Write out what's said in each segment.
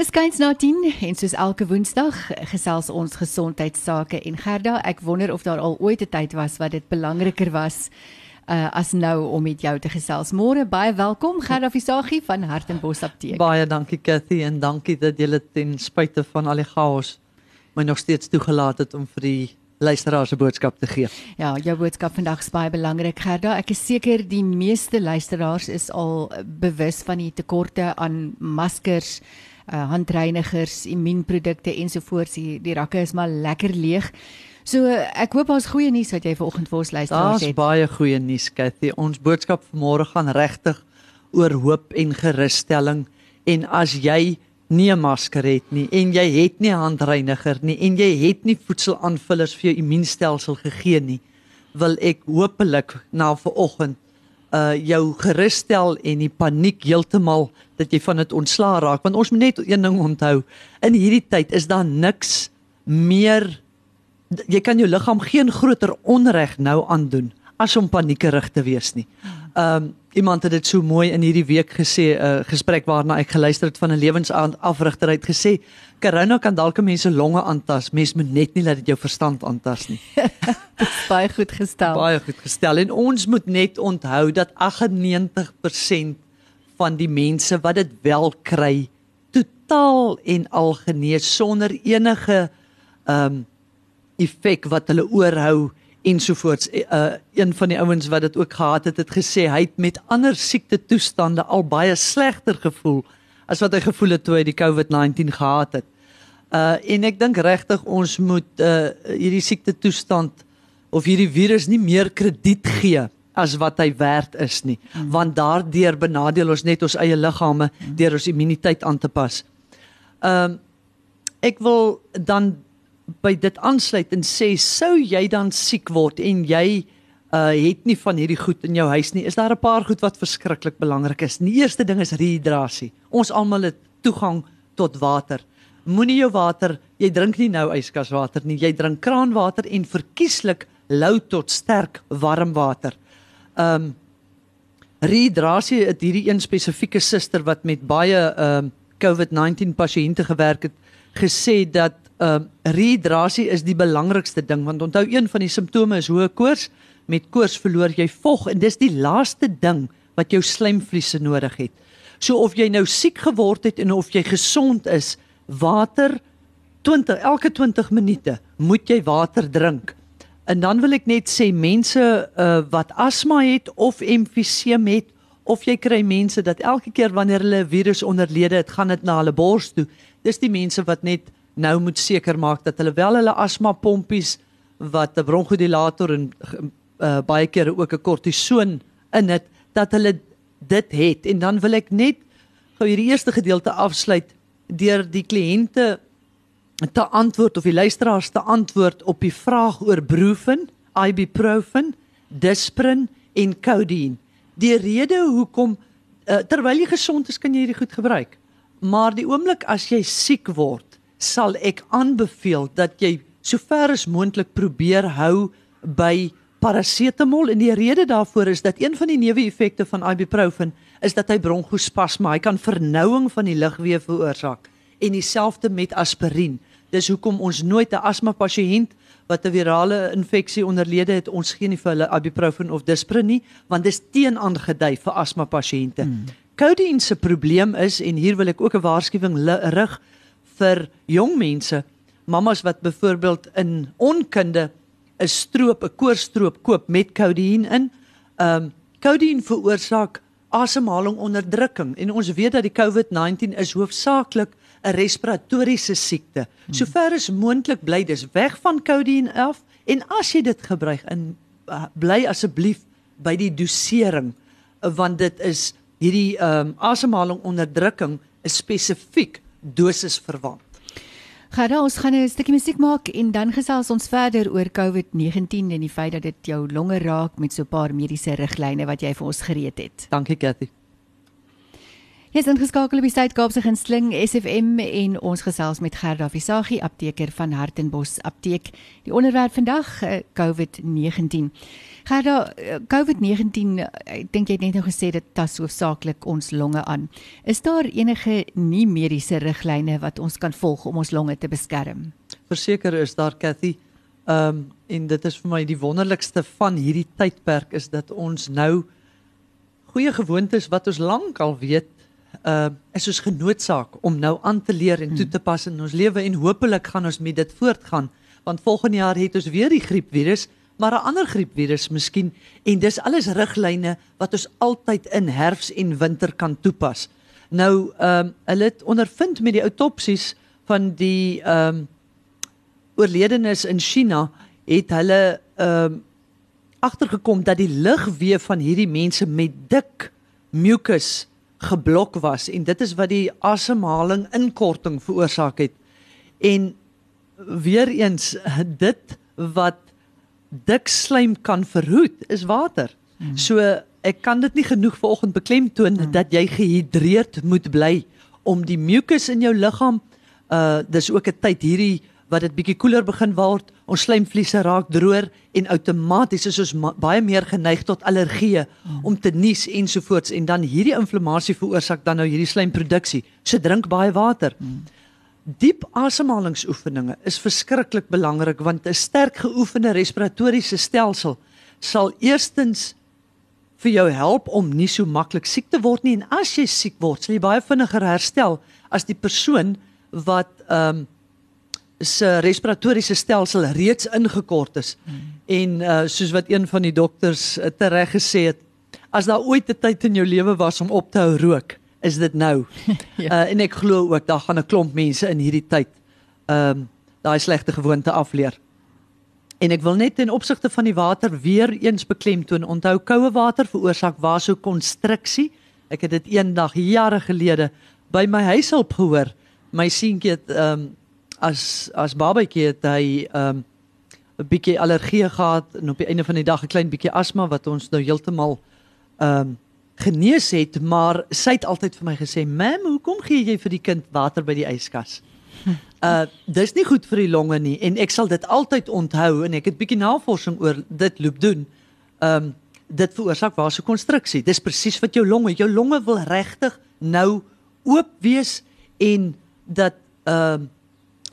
Dis kyns na 10 en soos elke Woensdag gesels ons gesondheidsake en Gerda, ek wonder of daar al ooit 'n tyd was wat dit belangriker was uh, as nou om met jou te gesels. Môre baie welkom Gerda Visagie van Hartenbos Apteek. Baie dankie Cathy en dankie dat jy ten spyte van al die chaos my nog steeds toegelaat het om vir die luisteraars se boodskap te gee. Ja, jou boodskap vandag is baie belangrik Gerda. Ek is seker die meeste luisteraars is al bewus van die tekorte aan maskers uh, handreinigers, immuunprodukte ensovoorts. Die, die rakke is maar lekker leeg. So ek hoop ons goeie nuus wat jy vanoggend vir ons luisteraars het. Daar's baie goeie nuus, Cathy. Ons boodskap vanmôre gaan regtig oor hoop en gerusstelling. En as jy nie 'n masker het nie en jy het nie handreiniger nie en jy het nie voedselaanvullers vir jou immuunstelsel gegee nie, wil ek hopelik na vanoggend uh jou gerusstel en die paniek heeltemal dat jy van dit ontslaa raak. Want ons moet net een ding onthou in hierdie tyd is daar niks meer jy kan jou liggaam geen groter onreg nou aandoen as om paniekerig te wees nie. Um iemand het dit so mooi in hierdie week gesê 'n uh, gesprek waarna ek geluister het van 'n lewensafrigter het gesê corona kan dalk mense longe aantas, mens moet net nie laat dit jou verstand aantas nie. baie goed gestel. Baie goed gestel en ons moet net onthou dat 98% van die mense wat dit wel kry totaal en al genees sonder enige um effek wat hulle oorhou ensovoorts uh, een van die ouens wat dit ook gehad het het gesê hy het met ander siekte toestande al baie slegter gevoel as wat hy gevoel het toe hy die COVID-19 gehad het. Uh en ek dink regtig ons moet uh hierdie siekte toestand of hierdie virus nie meer krediet gee as wat hy werd is nie, mm. want daardeur benadeel ons net ons eie liggame mm. deur ons immuniteit aan te pas. Ehm um, ek wil dan by dit aansluit en sê sou jy dan siek word en jy uh het nie van hierdie goed in jou huis nie is daar 'n paar goed wat verskriklik belangrik is. Die eerste ding is rehydrasie. Ons almal het toegang tot water. Moenie jou water, jy drink nie nou yskaswater nie, jy drink kraanwater en verkieslik lou tot sterk warm water. Um rehydrasie het hierdie een spesifieke suster wat met baie um COVID-19 pasiënte gewerk het gesê dat ehm uh, rehydrasie is die belangrikste ding want onthou een van die simptome is hoë koors. Met koors verloor jy vog en dis die laaste ding wat jou slijmvliese nodig het. So of jy nou siek geword het en of jy gesond is, water 20 elke 20 minute moet jy water drink. En dan wil ek net sê mense uh, wat asma het of emfyseem het of jy kry mense dat elke keer wanneer hulle 'n virus onderlede het, gaan dit na hulle bors toe. Dis die mense wat net nou moet seker maak dat hulle wel hulle asma pompies wat 'n bronkodilator en uh, baie kere ook 'n kortison in het dat hulle dit het en dan wil ek net gou hierdie eerste gedeelte afsluit deur die kliënte te antwoord of die luisteraars te antwoord op die vraag oor Brufen, Ibuprofen, Disprin en Codeine. Die rede hoekom uh, terwyl jy gesond is kan jy hierdie goed gebruik. Maar die oomblik as jy siek word, sal ek aanbeveel dat jy sover as moontlik probeer hou by parasetamol en die rede daarvoor is dat een van die neeweffekte van ibuprofen is dat hy bronkospasma, hy kan vernouing van die lugweef veroorsaak en dieselfde met aspirien. Dis hoekom ons nooit 'n asma pasiënt wat 'n virale infeksie onderlede het, ons gee nie vir hulle ibuprofen of disprin nie, want dis teenaangedui vir asma pasiënte. Hmm. Codeine se probleem is en hier wil ek ook 'n waarskuwing rig vir jong mense, mamas wat byvoorbeeld in onkunde 'n stroop, 'n koorstroop koop met codeïne in. Ehm um, codeïne veroorsaak asemhalingonderdrukking en ons weet dat die COVID-19 is hoofsaaklik 'n respiratoriese siekte. Hmm. Sover as moontlik bly dis weg van codeïne af en as jy dit gebruik in uh, bly asseblief by die dosering want dit is hierdie ehm um, asemhalingonderdrukking is spesifiek dosis verwant. Gerda, ons gaan 'n stukkie musiek maak en dan gesels ons verder oor COVID-19 en die feit dat dit jou longe raak met so 'n paar mediese riglyne wat jy vir ons gereed het. Dankie, Cathy. Hier is ingeskakel op die Suid-Kaapse Gunsteling SFM en ons gesels met Gerda Visagie, apteker van Hartenbos Apteek. Die onderwerp vandag, eh, COVID-19. Gerda, eh, COVID-19, ek dink jy het net nou gesê dit tas hoofsaaklik ons longe aan. Is daar enige nie mediese riglyne wat ons kan volg om ons longe te beskerm? Verseker is daar Cathy. Ehm um, en dit is vir my die wonderlikste van hierdie tydperk is dat ons nou goeie gewoontes wat ons lank al weet, uh is ons genoodsaak om nou aan te leer en toe te pas in ons lewe en hopelik gaan ons met dit voortgaan want volgende jaar het ons weer die griepvirus maar 'n ander griepvirus miskien en dis alles riglyne wat ons altyd in herfs en winter kan toepas. Nou ehm um, hulle het ondervind met die autopsies van die ehm um, oorledenes in China het hulle ehm um, agtergekom dat die lugweë van hierdie mense met dik mucus geblok was en dit is wat die asemhaling inkorting veroorsaak het. En weer eens dit wat dik slaim kan verhoed is water. Hmm. So ek kan dit nie genoeg vanoggend beklemtoon hmm. dat jy gehidreerd moet bly om die mucus in jou liggaam uh dis ook 'n tyd hierdie wat dit bietjie koeler begin word, ons slijmvliese raak droër en outomaties is ons baie meer geneig tot allergieë hmm. om te nies ensovoorts en dan hierdie inflammasie veroorsaak dan nou hierdie slijmproduksie. So drink baie water. Hmm. Diep asemhalingsoefeninge is verskriklik belangrik want 'n sterk geoefende respiratoriese stelsel sal eerstens vir jou help om nie so maklik siek te word nie en as jy siek word, sal jy baie vinniger herstel as die persoon wat ehm um, se respiratoriese stelsel reeds ingekort is. Hmm. En uh, soos wat een van die dokters uh, tereg gesê het, as daar ooit 'n tyd in jou lewe was om op te hou rook, is dit nou. ja. uh, en ek glo ook daar gaan 'n klomp mense in hierdie tyd ehm um, daai slegte gewoonte afleer. En ek wil net in opsigte van die water weer eens beklemtoon. Onthou koue water veroorsaak vasokonstriksie. Ek het dit eendag jare gelede by my huishulp gehoor. My seentjie het ehm um, as as babatjie het hy ehm um, 'n bietjie allergie gehad en op die einde van die dag 'n klein bietjie asma wat ons nou heeltemal ehm um, genees het, maar sy het altyd vir my gesê, "Mam, hoekom gee jy vir die kind water by die yskas?" Uh dis nie goed vir die longe nie en ek sal dit altyd onthou en ek het bietjie navorsing oor dit loop doen. Um dit veroorsaak vasokonstriksie. Dis presies wat jou longe, jou longe wil regtig nou oop wees en dat um uh,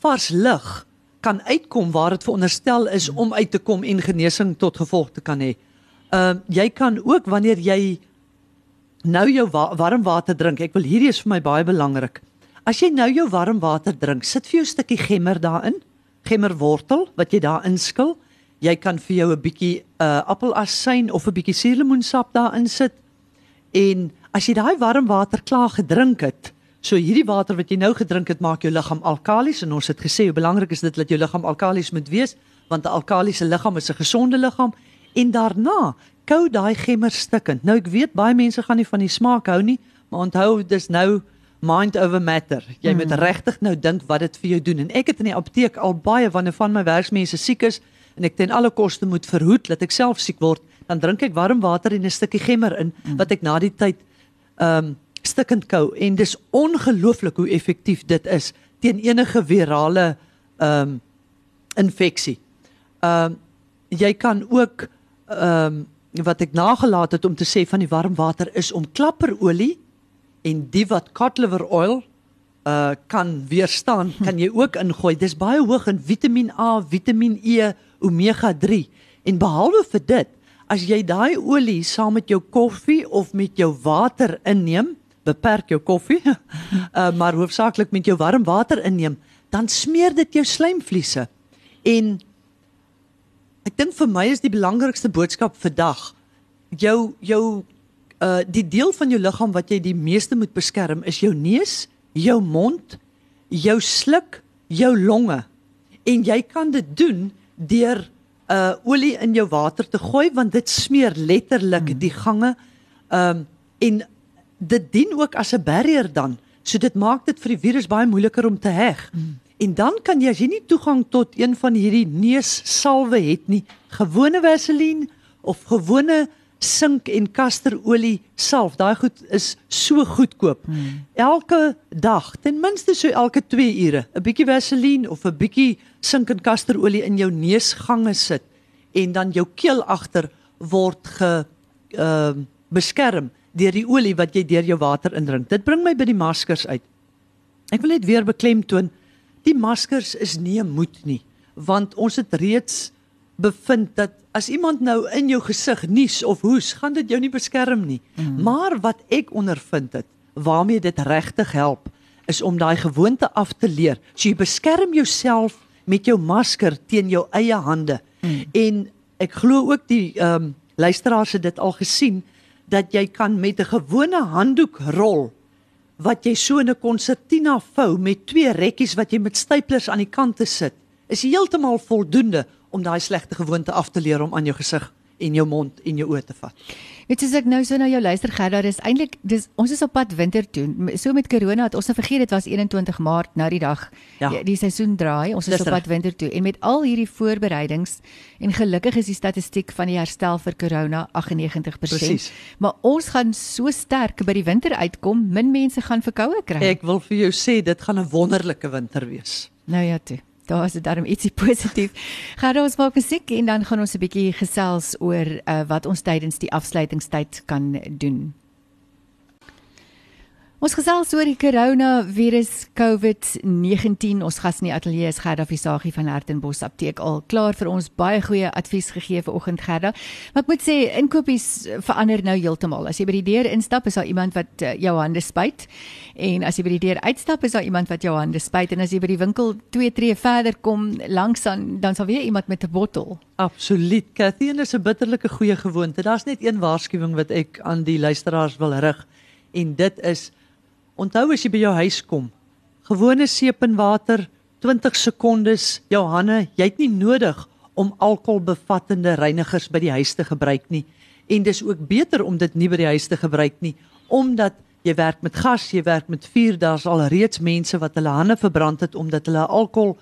vars lug kan uitkom waar dit veronderstel is om uit te kom en genesing tot gevolg te kan hê. Um uh, jy kan ook wanneer jy nou jou wa warm water drink. Ek wil hierdie is vir my baie belangrik. As jy nou jou warm water drink, sit vir jou 'n stukkie gemmer daarin, gemmerwortel wat jy daar inskil. Jy kan vir jou 'n bietjie uh appelasyn of 'n bietjie suurlemoensap daarin sit. En as jy daai warm water klaar gedrink het, so hierdie water wat jy nou gedrink het, maak jou liggaam alkalies en ons het gesê hoe belangrik is dit dat jou liggaam alkalies moet wees, want 'n alkaliese liggaam is 'n gesonde liggaam en daarna kou daai gemmer stikkend. Nou ek weet baie mense gaan nie van die smaak hou nie, maar onthou dis nou mind over matter. Jy moet mm. regtig nou dink wat dit vir jou doen. En ek het in die apteek al baie wanneer van my werksmense siek is en ek ten alle koste moet verhoed dat ek self siek word, dan drink ek warm water en 'n stukkie gemmer in mm. wat ek na die tyd ehm um, stikkend kou en dis ongelooflik hoe effektief dit is teen enige virale ehm um, infeksie. Ehm um, jy kan ook ehm um, wat ek nagelaat het om te sê van die warm water is om klapperolie en die wat cod liver oil uh kan weerstaan, kan jy ook ingooi. Dis baie hoog in Vitamiin A, Vitamiin E, omega 3. En behalwe vir dit, as jy daai olie saam met jou koffie of met jou water inneem, beperk jou koffie, uh maar hoofsaaklik met jou warm water inneem, dan smeer dit jou slijmvliese. En Ek dink vir my is die belangrikste boodskap vandag jou jou uh die deel van jou liggaam wat jy die meeste moet beskerm is jou neus, jou mond, jou sluk, jou longe. En jy kan dit doen deur uh olie in jou water te gooi want dit smeer letterlik hmm. die gange. Um en dit dien ook as 'n barrier dan. So dit maak dit vir die virus baie moeiliker om te heg. Hmm. En dan kan jy as jy nie toegang tot een van hierdie neussalwe het nie, gewone vaseline of gewone sink en kasterolie salf. Daai goed is so goedkoop. Hmm. Elke dag, ten minste so elke 2 ure, 'n bietjie vaseline of 'n bietjie sink en kasterolie in jou neusgange sit en dan jou keel agter word ge ehm uh, beskerm deur die olie wat jy deur jou water indrink. Dit bring my by die maskers uit. Ek wil net weer beklemtoon, die maskers is nie 'n moed nie, want ons het reeds bevind dat as iemand nou in jou gesig nies of hoes, gaan dit jou nie beskerm nie. Mm. Maar wat ek ondervind het, waarmee dit regtig help, is om daai gewoonte af te leer. So jy beskerm jouself met jou masker teen jou eie hande. Mm. En ek glo ook die ehm um, luisteraars het dit al gesien dat jy kan met 'n gewone handdoek rol wat jy so in 'n konsertina vou met twee rekkies wat jy met staplers aan die kante sit, is heeltemal voldoende om daai slegte gewoonte af te leer om aan jou gesig en jou mond en jou oë te vat. Weet jy as ek nou so na jou luister Gerda, dis eintlik dis ons is op pad winter toe. So met corona het ons nou vergeet dit was 21 Maart nou die dag. Ja. Die, die seisoen draai, ons is dis op pad winter toe en met al hierdie voorbereidings en gelukkig is die statistiek van die herstel vir corona 98%. Precies. Maar ons gaan so sterk by die winter uitkom, min mense gaan verkoue kry. Ek wil vir jou sê dit gaan 'n wonderlike winter wees. Nou ja, toe daar is dit darm ietsie positief. Gaan ons maak musiek en dan gaan ons 'n bietjie gesels oor uh, wat ons tydens die afsluitingstyd kan doen. Ons gesels oor die koronavirus COVID-19. Ons gas in die ateljee is Gerda Visagie van Hertenbos Apteek al klaar vir ons baie goeie advies gegee vir oggend Gerda. Maar ek moet sê inkopies verander nou heeltemal. As jy by die deur instap, is daar iemand wat uh, jou hande spuit en as jy by die deur uitstap, is daar iemand wat jou hande spuit en as jy by die winkel twee tree verder kom langs dan dan sal weer iemand met 'n bottel. Absoluut. Cathy, en dis 'n bitterlike goeie gewoonte. Daar's net een waarskuwing wat ek aan die luisteraars wil rig en dit is Onthou as jy by jou huis kom, gewone seep en water, 20 sekondes, jou hande, jy het nie nodig om alkoholbevattende reinigers by die huis te gebruik nie. En dis ook beter om dit nie by die huis te gebruik nie, omdat jy werk met gas, jy werk met vuur, daar's al reeds mense wat hulle hande verbrand het omdat hulle alkohol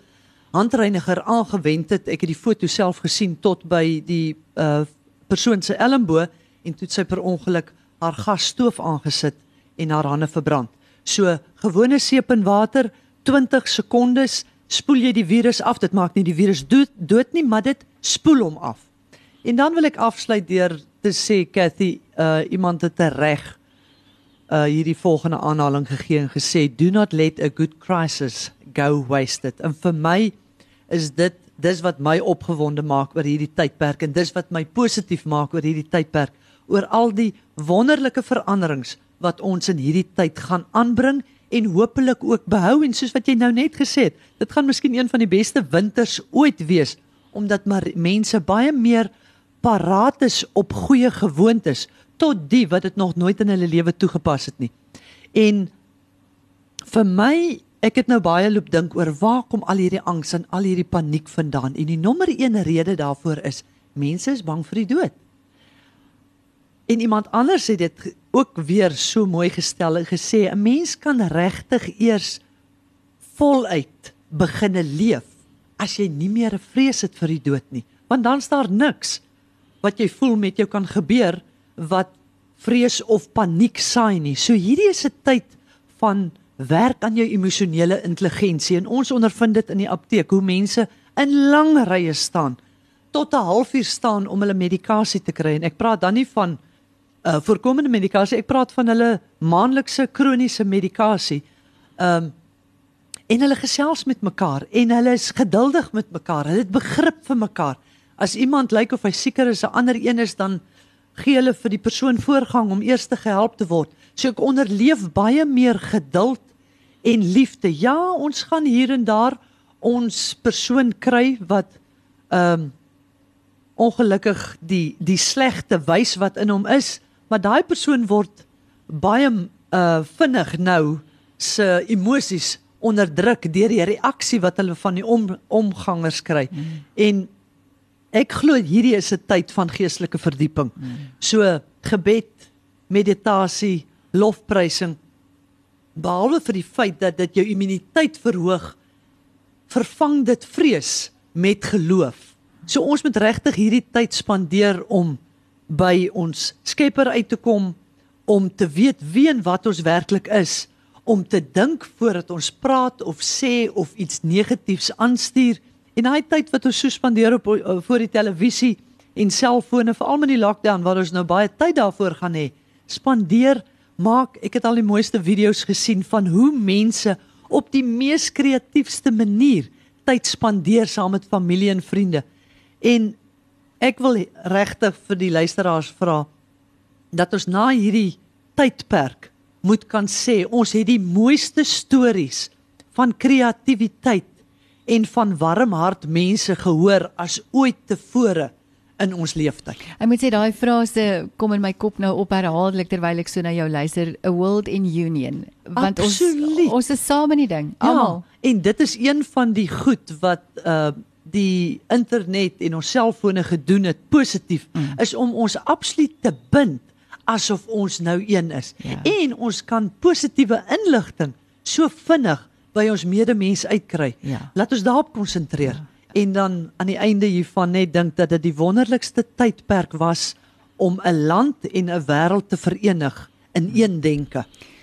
handreiniger aangewend het. Ek het die foto self gesien tot by die uh persoon se elmbo en toe sy per ongeluk haar gasstoof aangesit en haar hande verbrand. So gewone seep en water 20 sekondes spoel jy die virus af. Dit maak nie die virus dood, dood nie, maar dit spoel hom af. En dan wil ek afsluit deur te sê Cathy, uh iemand het reg uh hierdie volgende aanhaling gegee en gesê do not let a good crisis go wasted. En vir my is dit dis wat my opgewonde maak oor hierdie tydperk en dis wat my positief maak oor hierdie tydperk oor al die wonderlike veranderings wat ons in hierdie tyd gaan aanbring en hopelik ook behou en soos wat jy nou net gesê het, dit gaan miskien een van die beste winters ooit wees omdat maar mense baie meer paraat is op goeie gewoontes tot die wat dit nog nooit in hulle lewe toegepas het nie. En vir my, ek het nou baie loop dink oor waar kom al hierdie angs en al hierdie paniek vandaan? En die nommer 1 rede daarvoor is mense is bang vir die dood. En iemand anders het dit ook weer so mooi gestel en gesê 'n mens kan regtig eers voluit beginne leef as jy nie meer 'n vrees het vir die dood nie, want dan staan niks wat jy voel met jou kan gebeur wat vrees of paniek saai nie. So hierdie is 'n tyd van werk aan jou emosionele intelligensie en ons ondervind dit in die apteek hoe mense in lang rye staan tot 'n halfuur staan om hulle medikasie te kry en ek praat dan nie van uh voorkomende medikasie. Ek praat van hulle maandelikse kroniese medikasie. Um en hulle gesels met mekaar en hulle is geduldig met mekaar. Hulle het begrip vir mekaar. As iemand lyk of hy sieker is, 'n ander een is dan gee hulle vir die persoon voorgang om eers te gehelp te word. So ek onderleef baie meer geduld en liefde. Ja, ons gaan hier en daar ons persoon kry wat um ongelukkig die die slegte wys wat in hom is maar daai persoon word baie uh vinnig nou se emosies onderdruk deur die reaksie wat hulle van die om, omgangers kry. Mm. En ek glo hierdie is 'n tyd van geestelike verdieping. Mm. So gebed, meditasie, lofprysing behalwe vir die feit dat dit jou immuniteit verhoog, vervang dit vrees met geloof. So ons moet regtig hierdie tyd spandeer om by ons Skepper uit te kom om te weet wie en wat ons werklik is, om te dink voordat ons praat of sê of iets negatiefs aanstuur. En daai tyd wat ons so spandeer op eh, voor die televisie en selfone veral met die lockdown waar ons nou baie tyd daarvoor gaan hê. Spandeer maak ek het al die mooiste video's gesien van hoe mense op die mees kreatiefste manier tyd spandeer saam met familie en vriende. En ek wil regtig vir die luisteraars vra dat ons na hierdie tydperk moet kan sê ons het die mooiste stories van kreatiwiteit en van warm hart mense gehoor as ooit tevore in ons leeftyd. Ek moet sê daai frase kom in my kop nou op herhaaldelik terwyl ek so na jou luister, a world in union, want Absoluut. ons ons is saam in die ding, almal. Ja, en dit is een van die goed wat uh die internet en ons selfone gedoen het positief mm. is om ons absoluut te bind asof ons nou een is. Ja. En ons kan positiewe inligting so vinnig by ons medemens uitkry. Ja. Laat ons daarop konsentreer. Ja. En dan aan die einde hiervan net dink dat dit die wonderlikste tydperk was om 'n land en 'n wêreld te verenig in een denke. Ja,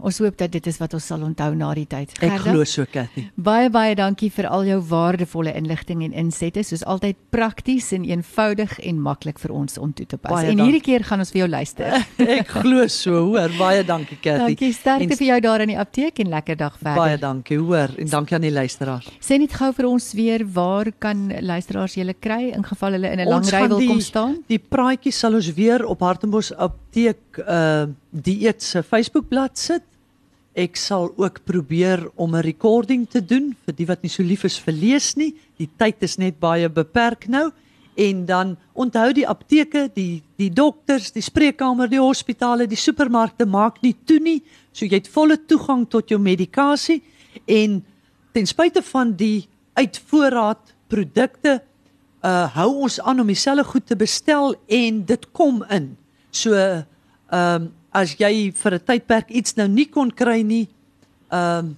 ons hoop dat dit is wat ons sal onthou na die tyd. Ek Gerda, glo so Cathy. Baie baie dankie vir al jou waardevolle inligting en insette. Soos altyd prakties en eenvoudig en maklik vir ons om toe te pas. Baie en dank- hierdie keer gaan ons vir jou luister. Ek glo so, hoor. Baie dankie Cathy. dankie, sterkte En vir jou daar in die apteek en lekker dag verder. Baie dankie, hoor. En dankie aan die luisteraars. Sê net gou vir ons weer waar kan luisteraars julle kry in geval hulle in 'n lang ry wil kom staan? Die praatjie sal ons weer op Hartenbos Apteek uh dieet se Facebookblad sit. Ek sal ook probeer om 'n recording te doen vir die wat nie so lief is vir lees nie. Die tyd is net baie beperk nou. En dan onthou die apteke, die die dokters, die spreekkamer, die hospitale, die supermarkte maak nie toe nie. So jy het volle toegang tot jou medikasie en ten spyte van die uitvoorraad produkte uh hou ons aan om dieselfde goed te bestel en dit kom in. So ehm um, as jy vir 'n tydperk iets nou nie kon kry nie, ehm um,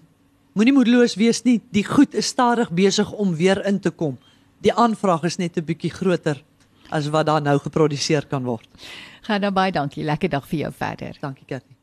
moenie moedeloos wees nie. Die goed is stadig besig om weer in te kom. Die aanvraag is net 'n bietjie groter as wat daar nou geproduseer kan word. Gaan dan baie dankie. Lekker dag vir jou verder. Dankie Cathy.